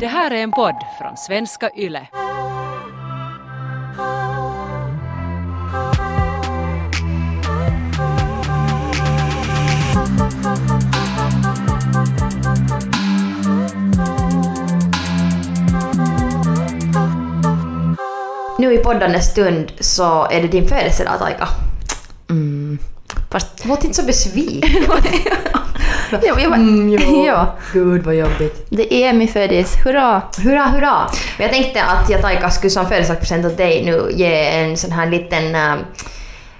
Det här är en podd från svenska YLE. Nu i poddande stund så är det din födelsedag Taika. Mm. Fast... Låt inte så besviken. Ja, jag, Mm, jo. ja. Gud vad jobbigt. Det är min födis, hurra! Hurra hurra! Men jag tänkte att jag Taika skulle som födelsedagspresent åt dig nu ge en sån här liten äh,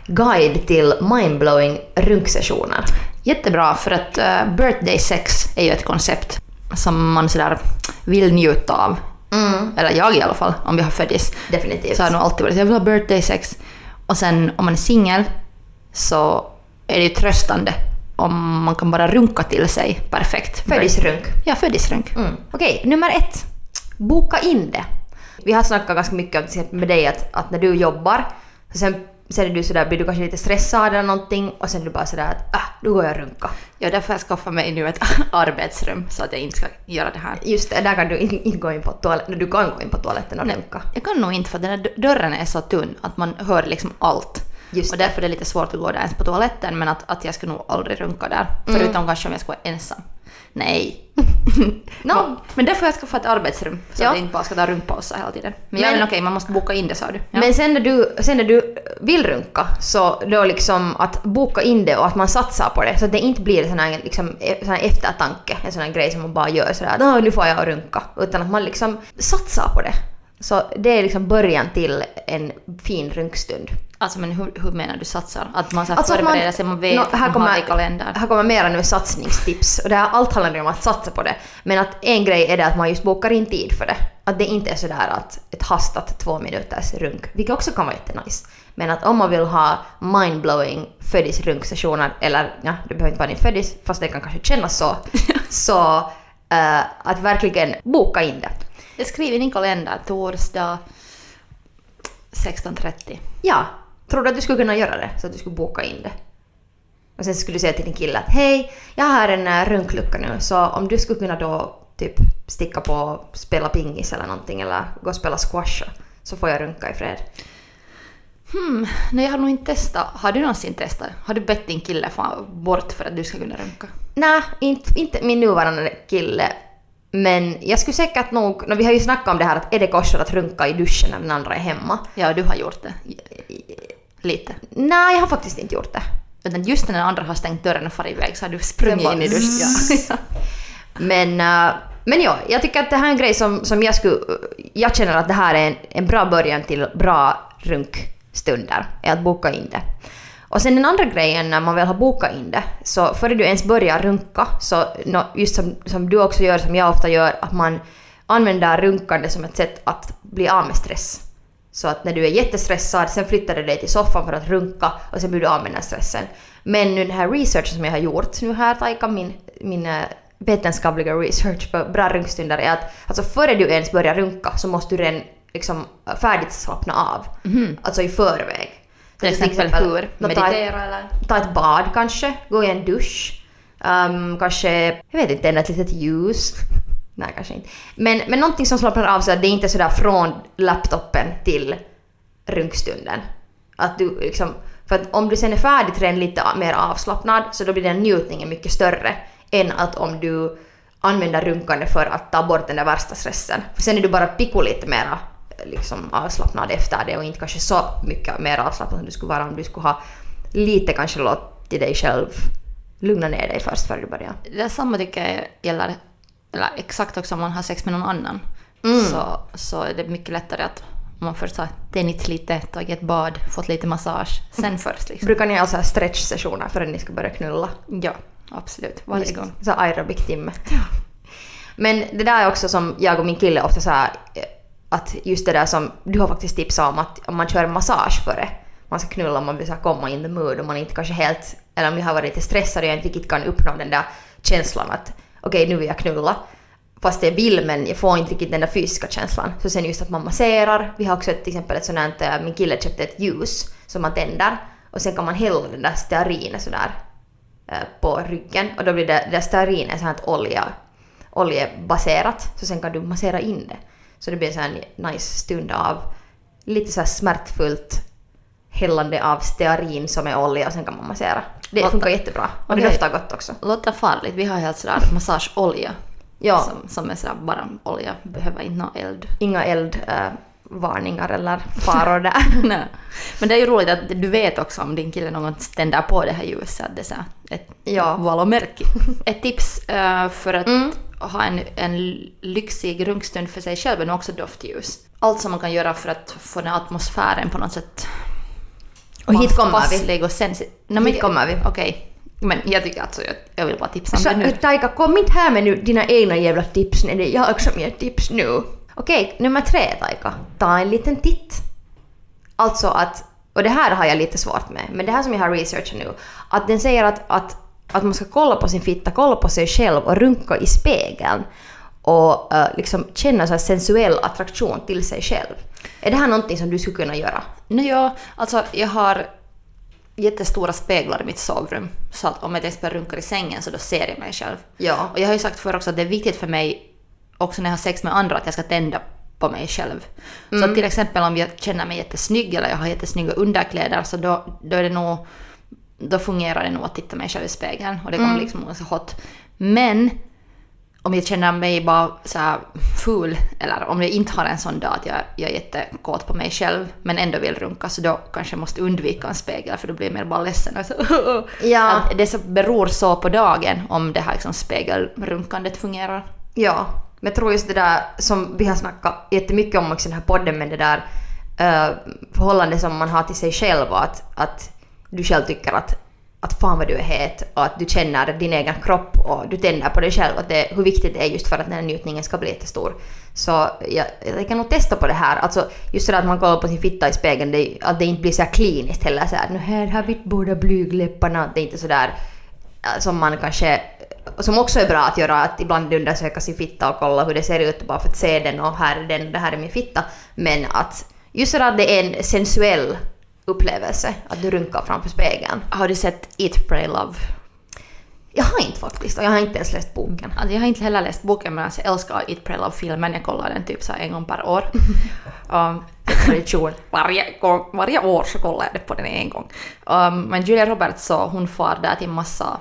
guide till mindblowing runksessioner. Jättebra, för att uh, birthday sex är ju ett koncept som man sådär vill njuta av. Mm, Eller jag i alla fall, om vi har födis. definitivt. Så har jag nog alltid varit jag vill ha birthday sex. Och sen om man är singel så är det ju tröstande om man kan bara runka till sig perfekt. Födisrunk. Ja, födisrunk. Mm. Okej, nummer ett. Boka in det. Vi har snackat ganska mycket om med dig att, att när du jobbar, så sen, sen är du sådär, blir du kanske lite stressad eller någonting och sen är du bara sådär att ah, nu går jag och runka. Ja, därför har jag skaffat mig nu ett arbetsrum så att jag inte ska göra det här. Just det, där kan du inte gå in på toaletten. Du kan gå in på toaletten och runka. Jag kan nog inte för den här dö- dörren är så tunn att man hör liksom allt. Just och det. därför är det lite svårt att gå där ens på toaletten men att, att jag skulle nog aldrig runka där. Mm. Förutom kanske om jag skulle vara ensam. Nej. No. Men- därför har jag skaffat ett arbetsrum så Ja. att jag inte bara ska ta runkpauser hela tiden. Men, Men- okej, man måste boka in det sa du. Ja. Men sen när, du, sen när du vill runka, så då liksom att boka in det och att man satsar på det så att det inte blir sån här, liksom, e- sån här eftertanke, en sån här grej som man bara gör sådär att "Åh, nu får jag runka. Utan att man liksom satsar på det. Så det är liksom början till en fin runkstund. Alltså men hur, hur menar du satsar? Att man så här Alltså förbereder sig, man vet, Nå, man har i kalendern. här kommer mera nu satsningstips. Och det här, allt handlar ju om att satsa på det. Men att en grej är det att man just bokar in tid för det. Att det inte är sådär att ett hastat två minuters runk, vilket också kan vara jättenice. Men att om man vill ha mindblowing födisrunksessioner, eller ja, det behöver inte vara din födis, fast det kan kanske kännas så, så eh, att verkligen boka in det. Jag skriver i din kalender torsdag 16.30. Ja, tror du att du skulle kunna göra det? Så att du skulle boka in det? Och sen skulle du säga till din kille att hej, jag har en uh, runklucka nu så om du skulle kunna då typ sticka på och spela pingis eller någonting eller gå och spela squash så får jag runka i fred. Hmm, nej jag har nog inte testat. Har du någonsin testat? Har du bett din kille bort för att du ska kunna runka? Nej, inte, inte min nuvarande kille. Men jag skulle säkert nog, no, vi har ju snackat om det här att är det kosher att runka i duschen när den andra är hemma? Ja, du har gjort det. Lite. Nej, jag har faktiskt inte gjort det. Utan just när den andra har stängt dörren och farit iväg så har du sprungit bara in i duschen. Ja. Men, äh, men ja, jag tycker att det här är en grej som, som jag skulle... Jag känner att det här är en, en bra början till bra runkstunder, är att boka in det. Och sen den andra grejen när man väl har bokat in det, så före du ens börjar runka, så just som, som du också gör, som jag ofta gör, att man använder runkande som ett sätt att bli av med stress. Så att när du är jättestressad, sen flyttar du dig till soffan för att runka och sen blir du av med den här stressen. Men nu den här researchen som jag har gjort nu här, Taika, min, min eh, vetenskapliga research för bra runkstunder är att alltså före du ens börjar runka så måste du redan liksom färdigt slappna av. Alltså i förväg. Till exempel hur? nå, ta, ett, Meditera eller? ta ett bad kanske, gå i en dusch. Um, kanske, jag vet inte, tända ett litet ljus. Nej, kanske inte. Men, men någonting som slappnar av så att det inte är sådär från laptopen till runkstunden. Att du liksom, för att om du sen är färdig lite mer avslappnad så då blir den njutningen mycket större än att om du använder runkande för att ta bort den där värsta stressen. För sen är du bara picko lite mera liksom avslappnad efter det och inte kanske så mycket mer avslappnad som du skulle vara om du skulle ha lite kanske låtit dig själv lugna ner dig först före du börjar. Det är samma tycker jag gäller, eller exakt också om man har sex med någon annan. Mm. Så, så är det mycket lättare att om man först har tänit lite, tagit ett bad, fått lite massage, sen först liksom. Brukar ni ha så här stretch-sessioner förrän ni ska börja knulla? Ja, absolut. Varje gång. Så aerobic-timme. Men det där är också som jag och min kille ofta så här, eh, att just det där som du har faktiskt tipsat om att om man kör massage före man ska knulla om man vill så här komma in the mood och man inte kanske helt, eller om jag har varit lite stressad och jag inte riktigt kan uppnå den där känslan att okej nu vill jag knulla. Fast jag vill men jag får inte riktigt den där fysiska känslan. Så sen just att man masserar. Vi har också ett, till exempel ett sånt här, min kille köpte ett ljus som man tänder och sen kan man hälla den där stearinen sådär eh, på ryggen och då blir det, det där stearinen sånt här olja. oljebaserat. Så sen kan du massera in det. Så det blir en nice stund av lite så här smärtfullt hällande av stearin som är olja och sen kan man massera. Det Låter- funkar jättebra. Och det Okej. doftar gott också. Låter farligt. Vi har helt sådär massageolja. Ja. Som, som är sådär bara olja, behöver inte någon eld. Inga eldvarningar eller faror där. Nej. Men det är ju roligt att du vet också om din kille någon tänder på det här ljuset, det är så ett Ja. valomärke. Ett tips eh, för att Mm. ha en, en lyxig runkstund för sig själv nog också doftljus. Allt som man kan göra för att få den atmosfären på något sätt Och hit kommer vi. och. Nej, men- Hit kommer vi. Okej. Men jag tycker alltså, jag, jag vill bara tipsa om Så, det nu. Taika, kom inte här med nu dina egna jävla tips när det är jag som ger tips nu. Okej, nummer tre Taika. Ta en liten titt. Alltså att, och det här har jag lite svårt med, men det här som jag har researchat nu, att den säger att, att, att man ska kolla på sin fitta, kolla på sig själv och runka i spegeln och eh, liksom känna så sensuell attraktion till sig själv. Är det här någonting som du skulle kunna göra? No, ja, alltså jag har jättestora speglar i mitt sovrum. Så att om jag till exempel runkar i sängen så då ser jag mig själv. Ja. Och jag har ju sagt förr också att det är viktigt för mig också när jag har sex med andra att jag ska tända på mig själv. Så att till exempel om jag känner mig jättesnygg eller jag har jättesnygga underkläder så då, då är det nog då fungerar det nog att titta mig själv i spegeln och det kommer liksom vara så hot. Men om jag känner mig bara så här ful eller om jag inte har en sån dag att jag, jag är jättekåt på mig själv men ändå vill runka så då kanske jag måste undvika en spegel för då blir jag mer bara ledsen. Och så, Ja. att det så beror så på dagen om det här liksom spegelrunkandet fungerar. Ja, men jag tror just det där som vi har snackat jättemycket om också i den här podden med det där uh, förhållande som man har till sig själv och att, att du själv tycker att, att fan vad du är het och att du känner din egen kropp och du tänder på dig själv och det, hur viktigt det är just för att den här njutningen ska bli jättestor. Så jag, jag kan nog testa på det här. Alltså just sådär att man kollar på sin fitta i spegeln, det, att det inte blir så här kliniskt heller såhär nu här har vi båda blygläpparna. att Det är inte sådär där eh, som man kanske som också är bra att göra, att ibland undersöka sin fitta och kolla hur det ser ut bara för att se den och här är den, det här är min fitta. Men att just sådär att det är en sensuell upplevelse att du runkar framför spegeln. Har du sett Eat, Pray, Love? Jag har inte faktiskt och jag har inte ens läst boken. Alltså jag har inte heller läst boken men alltså jag älskar Eat, Pray, Love-filmen. Jag kollar den typ så en gång per år. um, tradition. Varje, gång, varje år så kollar jag det på den en gång. Um, men Julia Roberts så hon far där till massa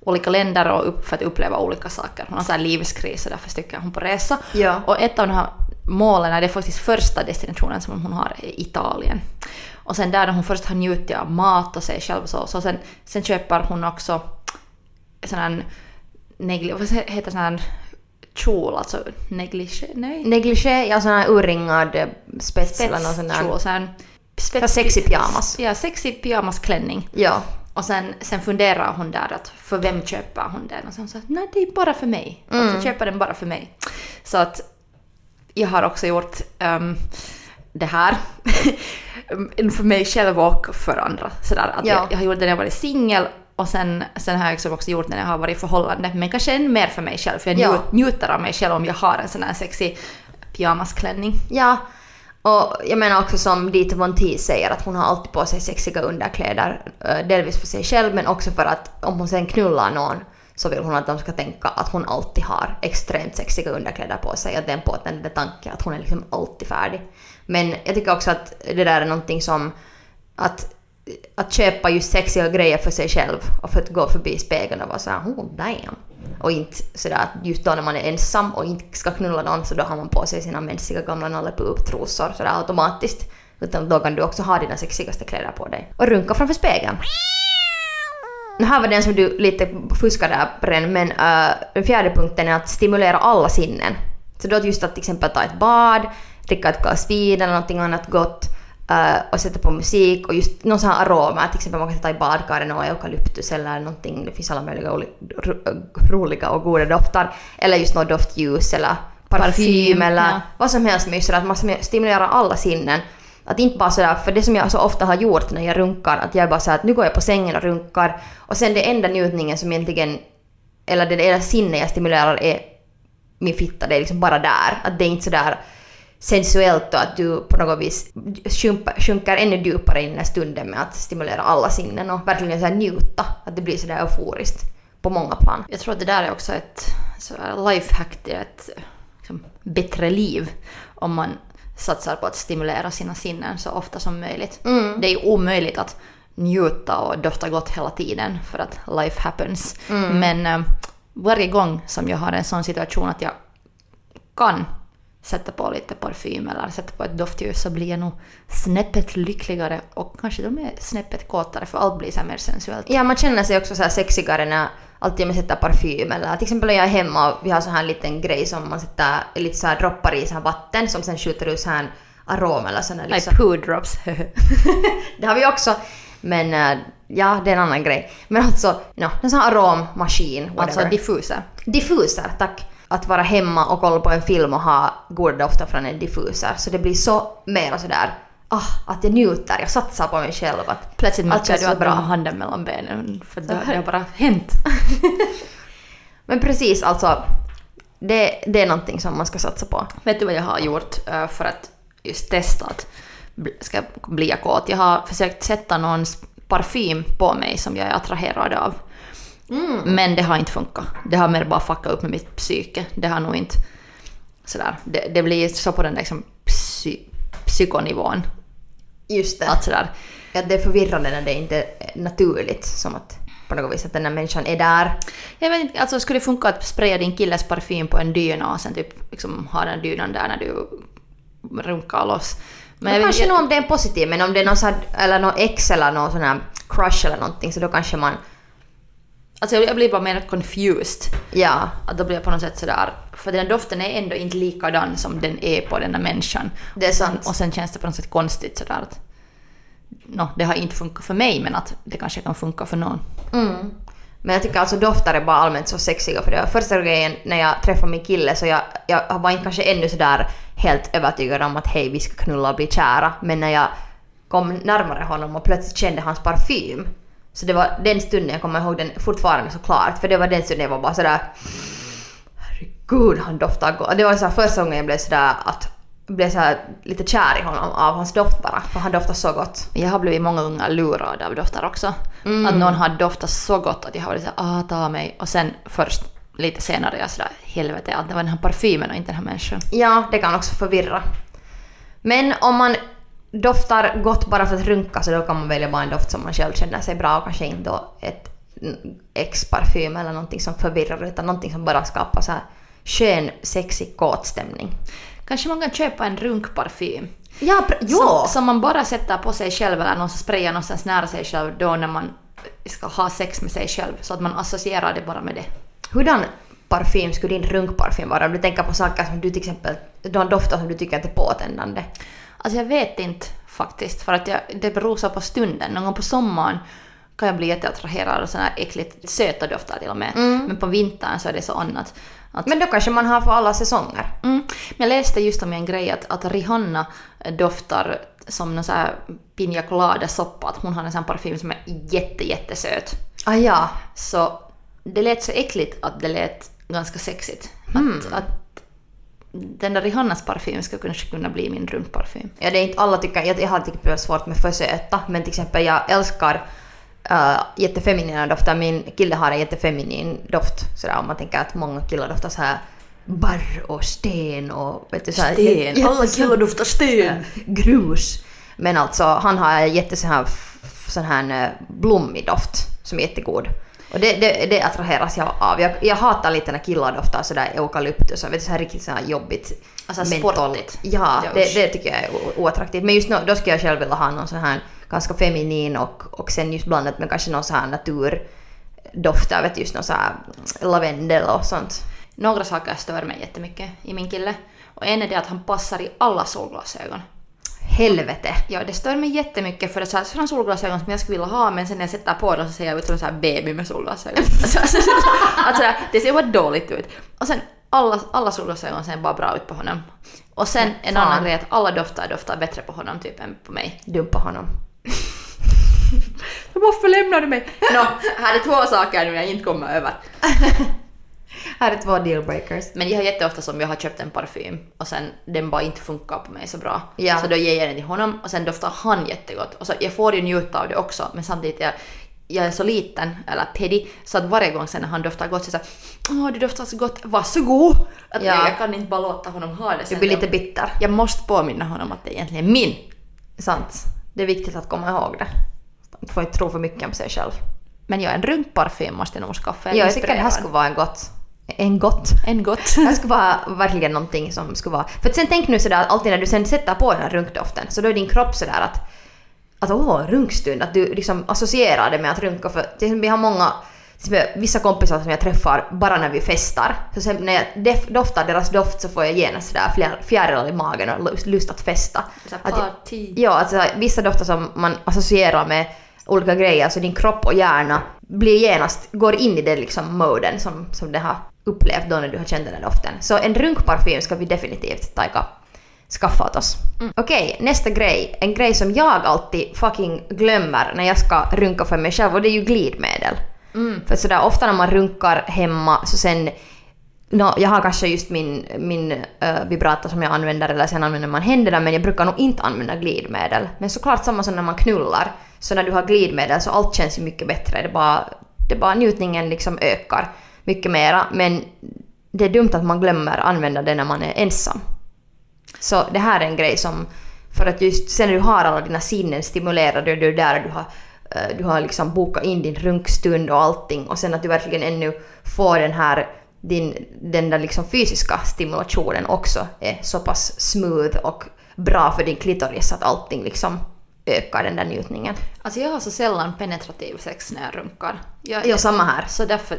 olika länder och upp för att uppleva olika saker. Hon har så här livskris och därför sticker hon på resa. Ja. Och ett av de här målen, är det faktiskt första destinationen som hon har, är Italien. Och sen där hon först har njutit av mat och sig själv och så, så sen, sen köper hon också sån här negli, vad heter sån här kjol, alltså negligé, nej? Negligé, ja sån här urringad eh, spets, eller någon sån där. sån här För sexy pyjamas. Ja, sexy pyjamasklänning. Ja. Och sen, sen funderar hon där att för vem köper hon den? Och sen sa att nej det är bara för mig. Mm. Alltså köper den bara för mig. Så att jag har också gjort ehm, det här för mig själv och för andra. Sådär, att Ja. jag, jag har gjort det när jag varit singel och sen, sen har jag liksom också gjort det när jag har varit i förhållande. Men kanske än mer för mig själv för jag Ja. njut, njuter av mig själv om jag har en sån här sexy pyjamasklänning. Ja, och jag menar också som Dieter Von Teese säger att hon har alltid på sig sexiga underkläder. eh, Delvis för sig själv men också för att om hon sen knullar någon så vill hon att de ska tänka att hon alltid har extremt sexiga underkläder på sig. Att det är en påtändande tanke att hon är liksom alltid färdig. Men jag tycker också att det där är någonting som att, att köpa just sexiga grejer för sig själv och för att gå förbi spegeln och vara såhär oh damn. Och inte sådär att just då när man är ensam och inte ska knulla någon så då har man på sig sina mänskliga gamla Nalle Puh-trosor sådär automatiskt. Utan då kan du också ha dina sexigaste kläder på dig. Och runka framför spegeln. Nu här var den som du lite fuskade där på den, men uh, den fjärde punkten är att stimulera alla sinnen. Så då just att till exempel ta ett bad, dricka ett glas vin eller någonting annat gott uh, och sätta på musik och just någon sån här aroma, till exempel man kan sätta i badkaret och eukalyptus eller någonting, det finns alla möjliga ro- roliga och goda doftar. Eller just något doftljus eller parfym, Parfym, eller ja. vad som helst sådär att man stimulerar alla sinnen. Att inte bara sådär, för det som jag så ofta har gjort när jag runkar, att jag bara såhär att nu går jag på sängen och runkar och sen det enda njutningen som egentligen, eller det enda sinne jag stimulerar är min fitta, det är liksom bara där. Att det är inte sådär sensuellt och att du på något vis sjunker, ännu djupare in i den här stunden med att stimulera alla sinnen och verkligen så här njuta. Att det blir sådär euforiskt på många plan. Jag tror att det där är också ett lifehack till ett liksom, bättre liv. Om man satsar på att stimulera sina sinnen så ofta som möjligt. Det är ju omöjligt att njuta och dofta gott hela tiden för att life happens. Men eh, varje gång som jag har en sån situation att jag kan sätta på lite parfym eller sätta på ett doftljus så blir jag nog snäppet lyckligare och kanske de är snäppet kåtare för allt blir så mer sensuellt. Ja, man känner sig också så här sexigare när alltid man sätter parfym eller till exempel när jag är hemma och vi har så här en liten grej som man sätter lite så här droppar i så här vatten som sen skjuter ut så här arom eller här liksom. Like poo drops. Det har vi också. Men eh, ja, det är en annan grej. Men alltså, no, en sån här arommaskin, whatever. alltså diffuser. diffuser, tack. Att vara hemma och kolla på en film och ha goda dofter från en diffuser. Så det blir så mer sådär, ah, att jag njuter, jag satsar på mig själv. Att Plötsligt känns du att bra. handen mellan benen för det, det har bara hänt. Men precis, alltså. Det, det är någonting som man ska satsa på. Vet du vad jag har gjort eh, för att just testa att ska bli kåt? Jag har försökt sätta någon s- parfym på mig som jag är attraherad av. Men det har inte funkat. Det har mer bara fuckat upp med mitt psyke. Det har nog inte sådär. Det, det blir så på den där liksom psy, psykonivån. Just det. Att sådär. Att det är förvirrande när det inte är naturligt. Som att på något vis att den här människan är där. Jag vet inte, alltså skulle det funka att spraya din killes parfym på en dyna och sen typ liksom ha den dynan där när du runkar loss? Men jag kanske inte- nog om det är positivt, men om det är någon, sån här, eller någon ex eller någon sån här crush eller någonting så då kanske man, Alltså jag jag blir bara mer confused. ja, Att då blir jag på något sätt sådär, för den doften är ändå inte likadan som den är på den där människan. det är sant. Och sen känns det på något sätt konstigt sådär att no, det har inte funkat för mig men att det kanske kan funka för någon. Mm. Men jag tycker alltså dofter är bara allmänt så sexiga för det var första grejen när jag träffade min kille så jag, jag var inte kanske ännu sådär helt övertygad om att hej vi ska knulla och bli kära men när jag kom närmare honom och plötsligt kände hans parfym så det var den stunden, jag kommer ihåg den fortfarande så klart för det var den stunden jag var bara sådär herregud han doftar gott. Det var så första gången jag blev sådär att blev så lite kär i honom av hans doft bara för han doftar så gott. Jag har blivit många gånger lurad av dofter också. Mm. Att någon har doftat så gott att jag har varit såhär ah ta mig och sen först lite senare jag sådär helvete att det var den här parfymen och inte den här människan. Ja, det kan också förvirra. Men om man doftar gott bara för att runka så då kan man välja bara en doft som man själv känner sig bra och kanske inte då ett ex-parfym eller någonting som förvirrar utan någonting som bara skapar så här skön, sexig, kåt stämning. Kanske man kan köpa en runkparfym. Ja, pr- Som, som man bara sätter på sig själv eller någon som sprayar någonstans nära sig själv då när man ska ha sex med sig själv så att man associerar det bara med det. Hurdan parfym skulle din runkparfym vara? Om du tänker på saker som du till exempel, de dofter som du tycker är påtändande. Alltså jag vet inte faktiskt för att jag, det beror så på stunden. Någon gång på sommaren kan jag bli jätteattraherad av sådana här äckligt söta dofter till och med. Men på vintern så är det så annat. Att, Men då kanske man har för alla säsonger. mm, men jag läste just om en grej att, att Rihanna doftar som någon sån här piña colada soppa. Att hon har en sån parfym som är jätte jättesöt. Ah ja. Så det lät så äckligt att det lät ganska sexigt. Att, att den där Rihannas parfym skulle kanske kunna bli min runkparfym. Ja, det är inte alla tycker, jag, jag har är svårt med för söta, men till exempel jag älskar uh, jättefeminina dofter. Min kille har en jättefeminin doft. Sådär om man tänker att många killar doftar så här barr och sten och vet du, så här, Sten! Alla killar doftar sten! grus. Men alltså han har jätte sån här, sån här eh, blommig doft som är jättegod. Och det, det, det attraheras jag av. Jag, jag hatar lite när killar doftar sådär eukalyptus vet du, så här riktigt så här jobbigt. Alltså mentol. sportigt. Ja, det, det tycker jag är oattraktivt. Men just nu, då skulle jag själv vilja ha någon sån här ganska feminin och, och sen just blandat med kanske någon sån här naturdofter, vet just någon sån här lavendel och sånt. Några saker stör mig jättemycket i min kille. Och en är det att han passar i alla solglasögon. Helvete! Ja, det stör mig jättemycket för det är så sådana solglasögon som jag skulle vilja ha men sen när jag sätter på dem så ser jag ut som en sån här baby med solglasögon. alltså, alltså, alltså, det ser bara dåligt ut. Och sen alla, alla solglasögon ser bara bra ut på honom. Och sen en Fan. annan grej att alla dofter doftar bättre på honom typ än på mig. Dumpa honom. Varför lämnar du mig? Nå, här är två saker nu jag inte kommer över. Här är två dealbreakers. Men jag har jätteofta som jag har köpt en parfym och sen den bara inte funkar på mig så bra. Ja. Så då ger jag den till honom och sen doftar han jättegott. Och så jag får ju njuta av det också men samtidigt jag, jag är så liten, eller pedi, så att varje gång sen när han doftar gott så är det åh du doftar så gott, varsågod! Att Ja. jag, jag kan inte bara låta honom ha det Du sen. blir lite bitter. Jag måste påminna honom att det egentligen är min. Sant. Det är viktigt att komma ihåg det. Man får inte tro för mycket om sig själv. Men ja, en runkparfym måste jag nog skaffa. Ja, jag tycker det här skulle vara en gott... En gott? En gott. Det här skulle vara verkligen någonting som skulle vara... För att sen tänk nu sådär att alltid när du sen sätter på den här runkdoften så då är din kropp sådär att att åh, runkstund, att du liksom associerar det med att runka för vi har många vissa kompisar som jag träffar bara när vi festar. Så sen när jag doftar deras doft så får jag genast sådär fjär- fjärilar i magen och lust- att festa. Att, party. ja, alltså vissa dofter som man associerar med olika grejer, så din kropp och hjärna blir genast, går in i den liksom moden som, som det har upplevt då när du har känt den här doften. Så en runkparfym ska vi definitivt ta skaffa åt oss. Okej, nästa grej. En grej som jag alltid fucking glömmer när jag ska runka för mig själv och det är ju glidmedel. Mm. För sådär ofta när man runkar hemma så sen No, jag har kanske just min, min uh, vibrator som jag använder eller sen använder man händerna men jag brukar nog inte använda glidmedel. Men såklart samma som när man knullar. Så när du har glidmedel så allt känns ju mycket bättre. Det bara, det bara njutningen liksom ökar mycket mera. Men det är dumt att man glömmer använda det när man är ensam. Så det här är en grej som, för att just sen när du har alla dina sinnen stimulerade, och du är där och du har, du har liksom bokat in din runkstund och allting och sen att du verkligen ännu får den här din, den där liksom fysiska stimulationen också är så pass smooth och bra för din klitoris att allting liksom ökar den där njutningen. Alltså jag har så sällan penetrativ sex när jag runkar. Jag, Ja, samma här. Så därför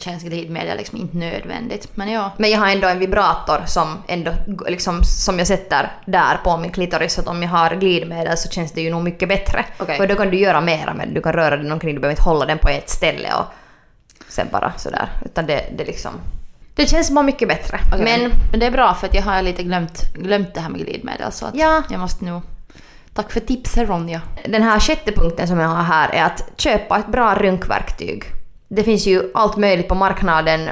känns glidmedel liksom inte nödvändigt. Men ja, Men jag har ändå en vibrator som, ändå, liksom, som jag sätter där på min klitoris. Så att om jag har glidmedel så känns det ju nog mycket bättre. Okej. För då kan du göra mera med. Du kan röra den omkring, du behöver inte hålla den på ett ställe och sen bara sådär. Utan det, det liksom... Det känns bara mycket bättre. okej, Men men det är bra för att jag har lite glömt, glömt det här med glidmedel. Så att Ja. jag måste nog... Tack för tipset Ronja. den här sjätte punkten som jag har här är att köpa ett bra runkverktyg. Det finns ju allt möjligt på marknaden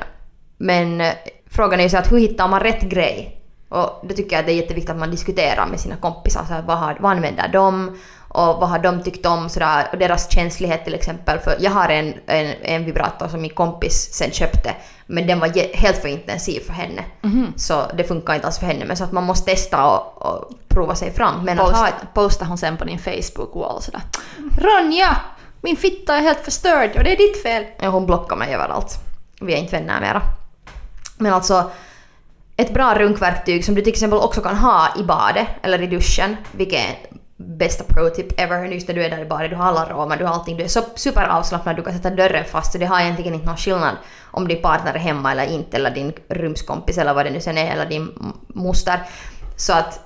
men frågan är ju så att hur hittar man rätt grej? Och det tycker jag att det är jätteviktigt att man diskuterar med sina kompisar. Så här, vad, har, vad använder de? Och vad har de tyckt om? Sådär, och deras känslighet till exempel. För jag har en, en, en vibrator som min kompis sen köpte. Men den var helt för intensiv för henne. Så det funkar inte alls för henne. Men så att man måste testa och, och prova sig fram. Men att ha ett, Posta, postar hon sen på din Facebook-wall sådär. Ronja! Min fitta är helt förstörd och det är ditt fel. Ja, hon blockar mig överallt. Vi är inte vänner mera. Men alltså, ett bra runkverktyg som du till exempel också kan ha i badet eller i duschen, vilket är bästa pro-tip ever. Just när du är där i badet, du har alla aromer, du har allting, du är så superavslappnad, du kan sätta dörren fast så det har egentligen inte någon skillnad om din partner är hemma eller inte, eller din rumskompis eller vad det nu sen är, eller din moster. Så att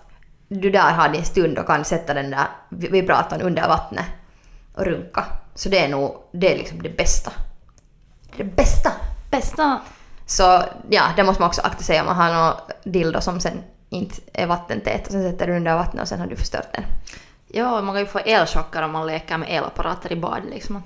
du där har din stund och kan sätta den där vibratorn under vattnet och runka. Så det är nog, det är liksom det bästa. Det bästa! Bästa. Så ja, det måste man också akta sig om man har någon dildo som sen inte är vattentät och sen sätter du under vattnet och sen har du förstört den. Ja, man kan ju få elchocker om man leker med elapparater i bad liksom.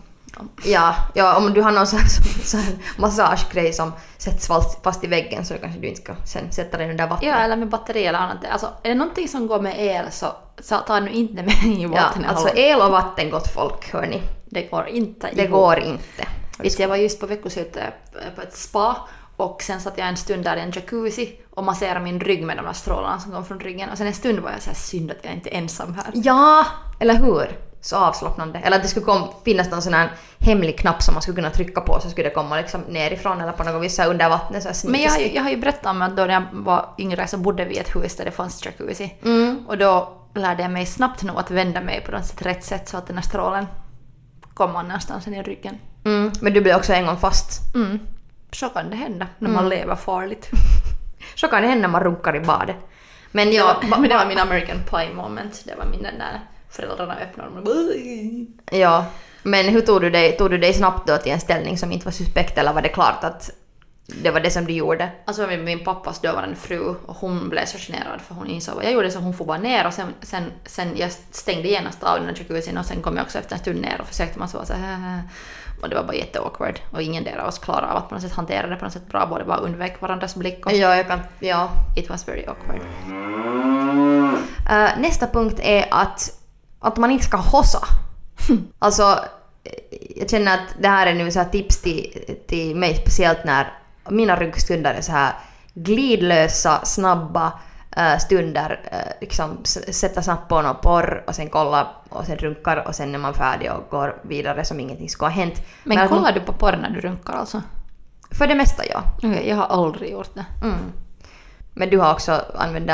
Ja, ja om du har någon sån sån massagegrej som sätts fast, i väggen så kanske du inte ska sen sätta den under vattnet. Ja, eller med batteri eller annat. Alltså, är det någonting som går med el så, så ta nu inte med i Ja, vattnet. alltså el och vatten gott folk, hörni. Det går inte Det ihop. går inte. Visst, jag var just på veckoslutet eh, på ett spa och sen satt jag en stund där i en jacuzzi och masserade min rygg med de där strålarna som kom från ryggen. Och sen en stund var jag så här synd att jag inte är ensam här. Ja, eller hur? Så avslappnande. Eller att det skulle kom, finnas någon sån här hemlig knapp som man skulle kunna trycka på så skulle det komma liksom nerifrån eller på något vis så under vattnet så här Men jag, jag har ju berättat om att då när jag var yngre så bodde vi i ett hus där det fanns jacuzzi. Mm. Och då lärde jag mig snabbt nog att vända mig på något sätt rätt sätt så att den här strålen kom någonstans i ryggen. Mm, men du blev också en gång fast. Mm. Så kan det hända när man lever farligt. Så kan det hända när man runkar i badet. Men ja, Ja, men det var min American Pie moment. Det var min den där föräldrarna öppnade och bara, ja. Men hur tog du, dig, tog du dig snabbt då till en ställning som inte var suspekt eller var det klart att det var det som du gjorde? Alltså min, min pappas dåvarande fru och hon blev så generad för hon insåg vad jag gjorde så hon får bara ner och sen, sen, sen jag stängde genast av den här jacuzzin och sen kom jag också efter en stund ner och försökte man så vara så här och det var bara jätteawkward och ingen av oss klarade av att på något sätt hantera det på något sätt bra, båda bara undvek varandras blick och Ja, jag kan... Ja. it was very awkward. Eh, nästa punkt är att, att man inte ska hossa. Alltså, jag känner att det här är nu så tips till, till mig speciellt när mina ryggstunder är så här glidlösa, snabba eh, stunder. eh, liksom sätta på någon porr och sen kolla och sen runkar och sen är man färdig och går vidare som ingenting ska ha hänt. Men man- kollar du på porr när du runkar alltså? För det mesta ja. Okej, jag har aldrig gjort det. Mm. Men du har också använt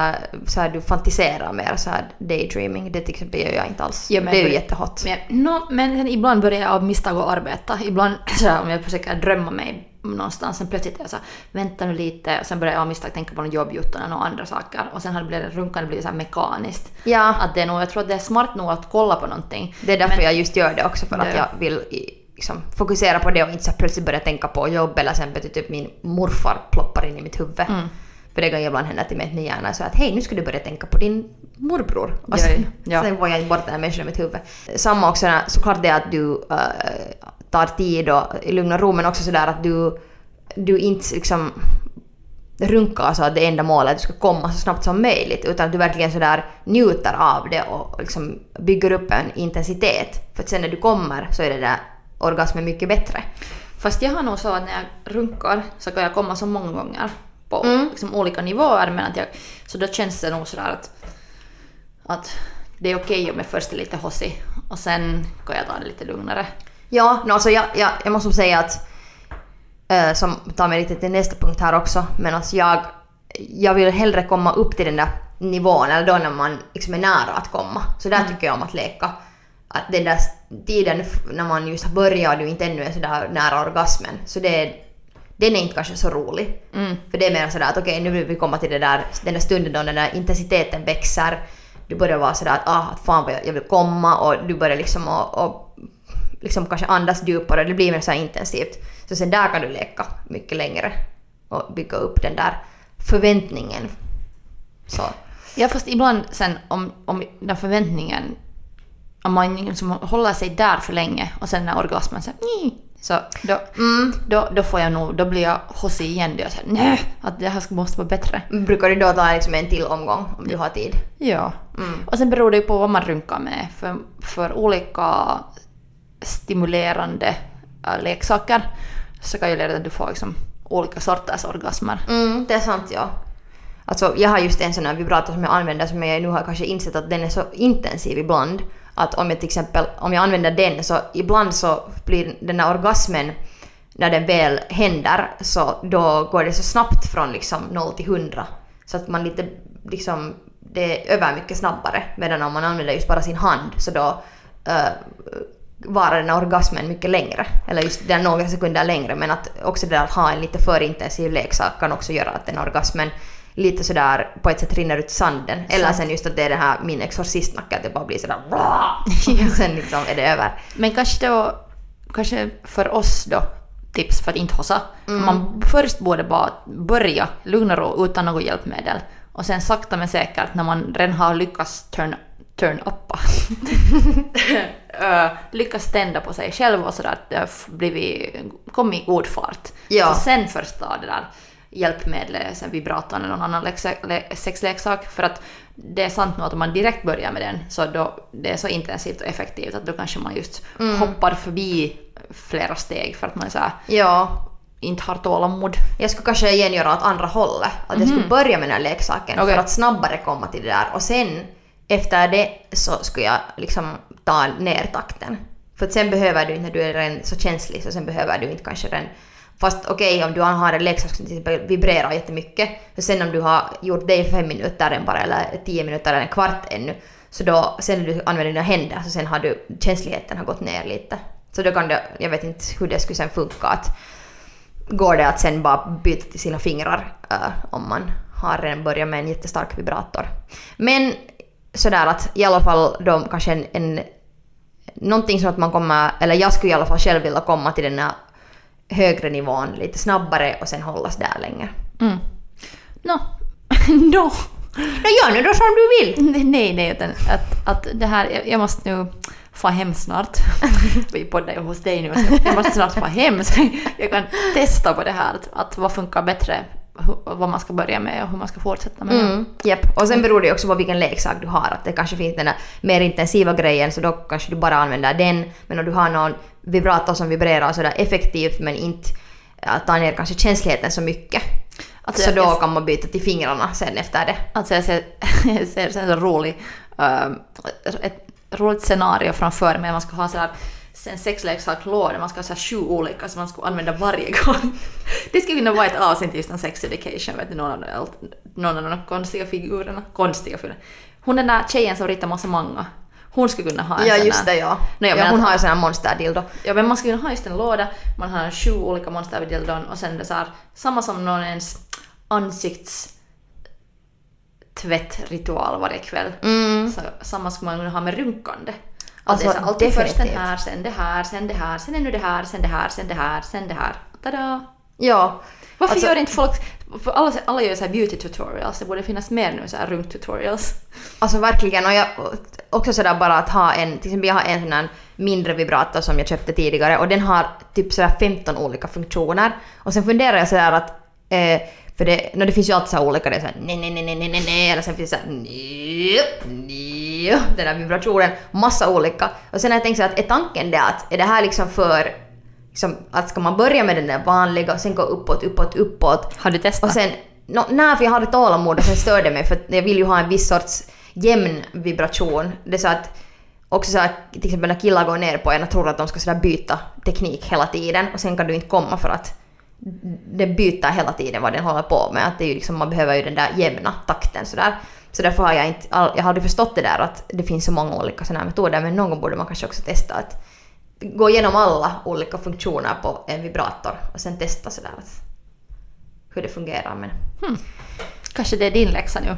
så här, du fantiserar mer så här daydreaming. Det till exempel gör jag inte alls. Ja, men- det är ju jättehot. Men, no, men ibland börjar jag av misstag att arbeta. Ibland så här, om jag försöker drömma mig någonstans, sen plötsligt är jag så här, vänta nu lite och sen börjar jag av misstag tänka på någon jobbjutton några andra saker och sen har det blivit runkande blivit så här mekaniskt. Ja, Att det är nog, jag tror att det är smart nog att kolla på någonting. det är därför jag just gör det också för att Ja. jag vill liksom, fokusera på det och inte så plötsligt börja tänka på jobb eller sen betyder typ min morfar ploppar in i mitt huvud. Mm. För det kan ibland hända till mig att min hjärna är så att hej nu ska du börja tänka på din morbror. Och Ja, sen, ja. sen får jag inte bort den här människan i mitt huvud. Samma också såklart det att du äh, tar tid och i lugn och ro men också sådär att du, du inte liksom runkar så att det enda målet är att du ska komma så snabbt som möjligt utan att du verkligen sådär njuter av det och liksom bygger upp en intensitet. För att sen när du kommer så är det där orgasmen mycket bättre. Fast jag har nog så att när jag runkar så kan jag komma så många gånger på Mm. liksom, olika nivåer. Men att jag, så då känns det nog sådär att, att det är okej om jag först är lite hossig och sen kan jag ta det lite lugnare. Ja, no, alltså jag, jag, jag måste säga att eh, som tar mig lite till nästa punkt här också, men alltså jag, jag vill hellre komma upp till den där nivån, eller då när man liksom är nära att komma. Så där tycker jag om att leka. Att den där tiden när man just har börjat och du inte ännu är sådär nära orgasmen, så det är, den är inte kanske så rolig. Mm. För det är mer sådär att okej, nu vill vi komma till det där, den där stunden då den där intensiteten växer. Du börjar vara sådär att ah, fan vad jag, jag vill komma och du börjar liksom och, och liksom kanske andas djupare, det blir mer så intensivt. Så sen där kan du leka mycket längre och bygga upp den där förväntningen. Så. Ja fast ibland sen om, om den förväntningen, om man liksom håller sig där för länge och sen när orgasmen så, så då, då, då får jag nog, då blir jag hossig igen. Då jag säger nej, att det här måste vara bättre. Brukar du då ta liksom en till omgång om du har tid? Ja. Och sen beror det ju på vad man runkar med. För, för olika stimulerande äh, leksaker så kan ju leda till att du får liksom olika sorters orgasmer. Mm, det är sant ja. Alltså jag har just en sån här vibrator som jag använder som jag nu har kanske insett att den är så intensiv ibland. Att om jag till exempel, om jag använder den så ibland så blir den här orgasmen när den väl händer så då går det så snabbt från liksom 0 till 100. Så att man lite liksom, det är över mycket snabbare. Medan om man använder just bara sin hand så då uh, varar den här orgasmen mycket längre. Eller just den några sekunder längre. Men att också det där att ha en lite för intensiv leksak kan också göra att den orgasmen lite sådär på ett sätt rinner ut sanden. Eller Sant. sen just att det är det här min exorcistnacke, att det bara blir sådär och sen liksom är det över. Men kanske då, kanske för oss då, tips för att inte hossa. Man först borde bara börja lugn och ro utan något hjälpmedel. Och sen sakta men säkert när man redan har lyckats turn, turn uppa. Ö, lyckas tända på sig själv och sådär, blivit, kommit i god fart. Ja. Så sen först det där hjälpmedlet, sen vibratorn eller någon annan sexleksak. För att det är sant nog att om man direkt börjar med den så då det är så intensivt och effektivt att då kanske man just hoppar förbi flera steg för att man är så här, Ja, inte har tålamod. Jag skulle kanske igen göra åt andra hållet. Att jag skulle börja med den här leksaken Okej. för att snabbare komma till det där. Och sen efter det så skulle jag liksom ta ner takten. För att sen behöver du inte, när du är redan så känslig, så sen behöver du inte kanske den... Fast okej, om du har en leksak som till vibrerar jättemycket, så sen om du har gjort det i fem minuter än bara, eller tio minuter eller en kvart ännu, så då, sen när du använder dina händer, så sen har du, känsligheten har gått ner lite. Så då kan det, jag vet inte hur det skulle sen funka att går det att sen bara byta till sina fingrar eh, om man har redan börjat med en jättestark vibrator. Men sådär att i alla fall då kanske en, en någonting som att man kommer, eller jag skulle i alla fall själv vilja komma till den här högre nivån lite snabbare och sen hållas där länge. Mm. Nå, nå. Nå gör nu då som du vill! Nej, nej, utan att, att det här, jag, måste nu få hem snart. Vi poddar ju hos dig nu, så jag måste snart få hem så jag kan testa på det här, att, att vad funkar bättre vad man ska börja med och hur man ska fortsätta med. Mm, japp. Och sen beror det också på vilken leksak du har. Att det kanske finns den där mer intensiva grejen så då kanske du bara använder den. Men om du har någon vibrator som vibrerar sådär effektivt men inte äh, tar ner kanske känsligheten så mycket. Alltså, så jag- då jag- kan man byta till fingrarna sen efter det. Alltså jag ser, jag ser så en rolig, eh, ett roligt scenario framför mig. Man ska ha sådär en sexleksakslåda, man ska ha så sju olika som man ska använda varje gång. Det skulle kunna vara ett avsnitt just om sex education, vet du, någon av, någon av de konstiga figurerna. Konstiga figurerna. Hon den där tjejen som ritar massa manga. Hon skulle kunna ha en Ja sån just det ja. Jag ja menar hon att- har ju sån här monsterdildo. Ja men man skulle kunna ha just en låda, man har sju olika monsterdildon och sen det så här, samma som någon ens ansikts tvättritual varje kväll. Så, samma skulle man kunna ha med runkande. Det är Alltså, så alltid först den definitivt. här, sen det här, sen det här, sen ännu det här, sen det här, sen det här, sen det här. Tada! Ja. Varför Alltså- gör inte folk... Alla, alla gör så här beauty tutorials, det borde finnas mer nu så här runk-tutorials. Alltså verkligen. Och jag, också sådär bara att ha en, till exempel jag har en sån här mindre vibrator som jag köpte tidigare och den har typ sådär 15 olika funktioner. Och sen funderar jag sådär att, eh, för det, no, det finns ju alltid så här olika, det är såhär nej, nej, nej, nej, nej, nej, nej, eller sen finns det såhär nej, nej, den där vibrationen, massa olika. Och sen har jag tänkt så här att är tanken det att, är det här liksom för, liksom, att ska man börja med den där vanliga och sen gå uppåt, uppåt, uppåt Har du testat? och sen, no, nej för jag hade tålamod och sen störde mig för jag vill ju ha en viss sorts jämn vibration. Det är så att också så att till exempel när killar går ner på en och tror att de ska sådär byta teknik hela tiden och sen kan du inte komma för att den byter hela tiden vad den håller på med. Att det är ju liksom, man behöver ju den där jämna takten sådär. Så därför har jag inte, jag har aldrig förstått det där att det finns så många olika sådana här metoder men någon gång borde man kanske också testa att gå igenom alla olika funktioner på en vibrator och sen testa sådär att hur det fungerar. Men Kanske det är din läxa nu.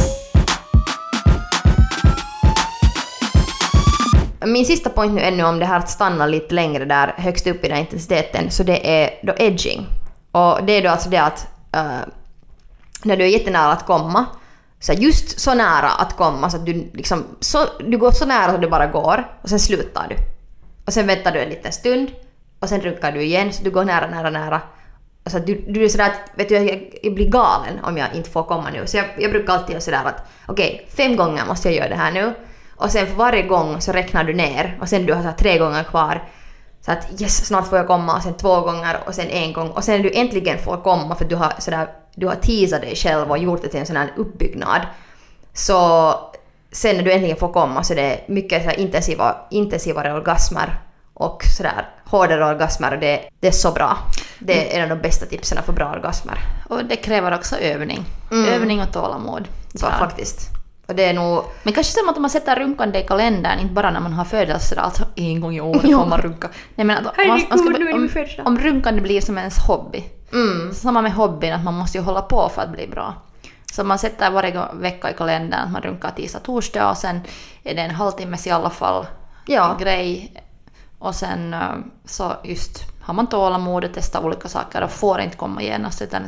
Min sista point nu ännu om det här att stanna lite längre där högst upp i den intensiteten, så det är då edging. Och det är då alltså det att uh, när du är jättenära att komma, så just så nära att komma så att du liksom, så, du går så nära som du bara går och sen slutar du. Och sen väntar du en liten stund och sen runkar du igen så du går nära, nära, nära. Och så att du, du är sådär att, vet du, jag, jag blir galen om jag inte får komma nu. Så jag, jag brukar alltid göra sådär att okej, fem gånger måste jag göra det här nu. Och sen för varje gång så räknar du ner och sen du har så tre gånger kvar. Så att yes, snart får jag komma och sen två gånger och sen en gång och sen när du äntligen får komma för att du har sådär, du har teasat dig själv och gjort det till en sån här uppbyggnad. Så sen när du äntligen får komma så det är mycket så intensiva, intensivare orgasmer och sådär hårdare orgasmer och det, det är så bra. Det är en av de bästa tipsen för bra orgasmer. Och det kräver också övning. Övning och tålamod. Så Ja. faktiskt. Och det är nog... Men kanske som att om man sätter runkande i kalendern, inte bara när man har födelsedag, alltså en gång i år Ja. får man runka. Nej men att om, Herregud, man ska, om, om runkande blir som ens hobby. Mm. Samma med hobbyn, att man måste ju hålla på för att bli bra. Så man sätter varje vecka i kalendern att man runkar tisdag, torsdag och sen är det en halvtimmes i alla fall Ja. grej. Och sen eh, så just har man tålamod och testar olika saker och får inte komma genast utan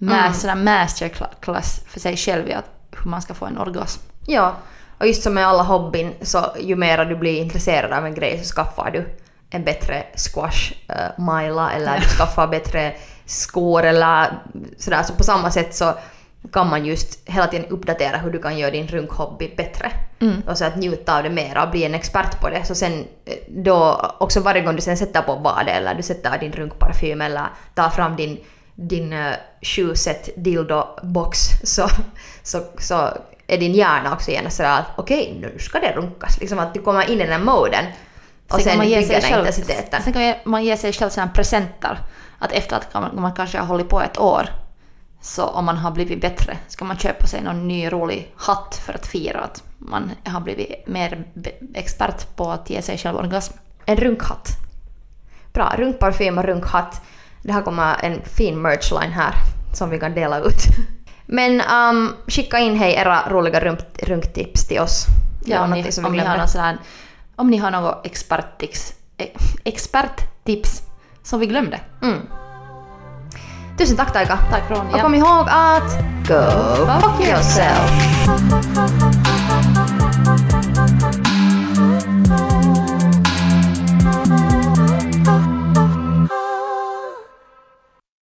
Mm. här masterclass för sig själv i att, hur man ska få en orgasm. Ja. Och just som med alla hobbyn så ju mer du blir intresserad av en grej så skaffar du en bättre squash uh, mila eller du skaffar bättre skor eller sådär. Så på samma sätt så kan man just hela tiden uppdatera hur du kan göra din runkhobby bättre. Och så att njuta av det mera och bli en expert på det. Så sen eh, då också varje gång du sen sätter på badet eller du sätter din runkparfym eller tar fram din din uh, sju set dildo box så, så, så är din hjärna också genast sådär att okej nu ska det runkas. Liksom att du kommer in i den här moden och sen, kan man ge sig själv, intensiteten. sen kan man ge sig själv sådana presenter. Att efter att man, man kanske har hållit på ett år, så om man har blivit bättre, ska man köpa sig någon ny rolig hatt för att fira att man har blivit mer expert på att ge sig själv orgasm. En runkhatt. Bra, runkparfym och runkhatt. Det här kommer en fin merchline här som vi kan dela ut. Men um, skicka in hej era roliga runk, runktips till oss. Ja, om, ni, om, ni har någon sådär, om ni har något experttips, eh, experttips som vi glömde. Mm. Tusen tack Taika. Tack Ronja. Och kom ihåg att go fuck yourself.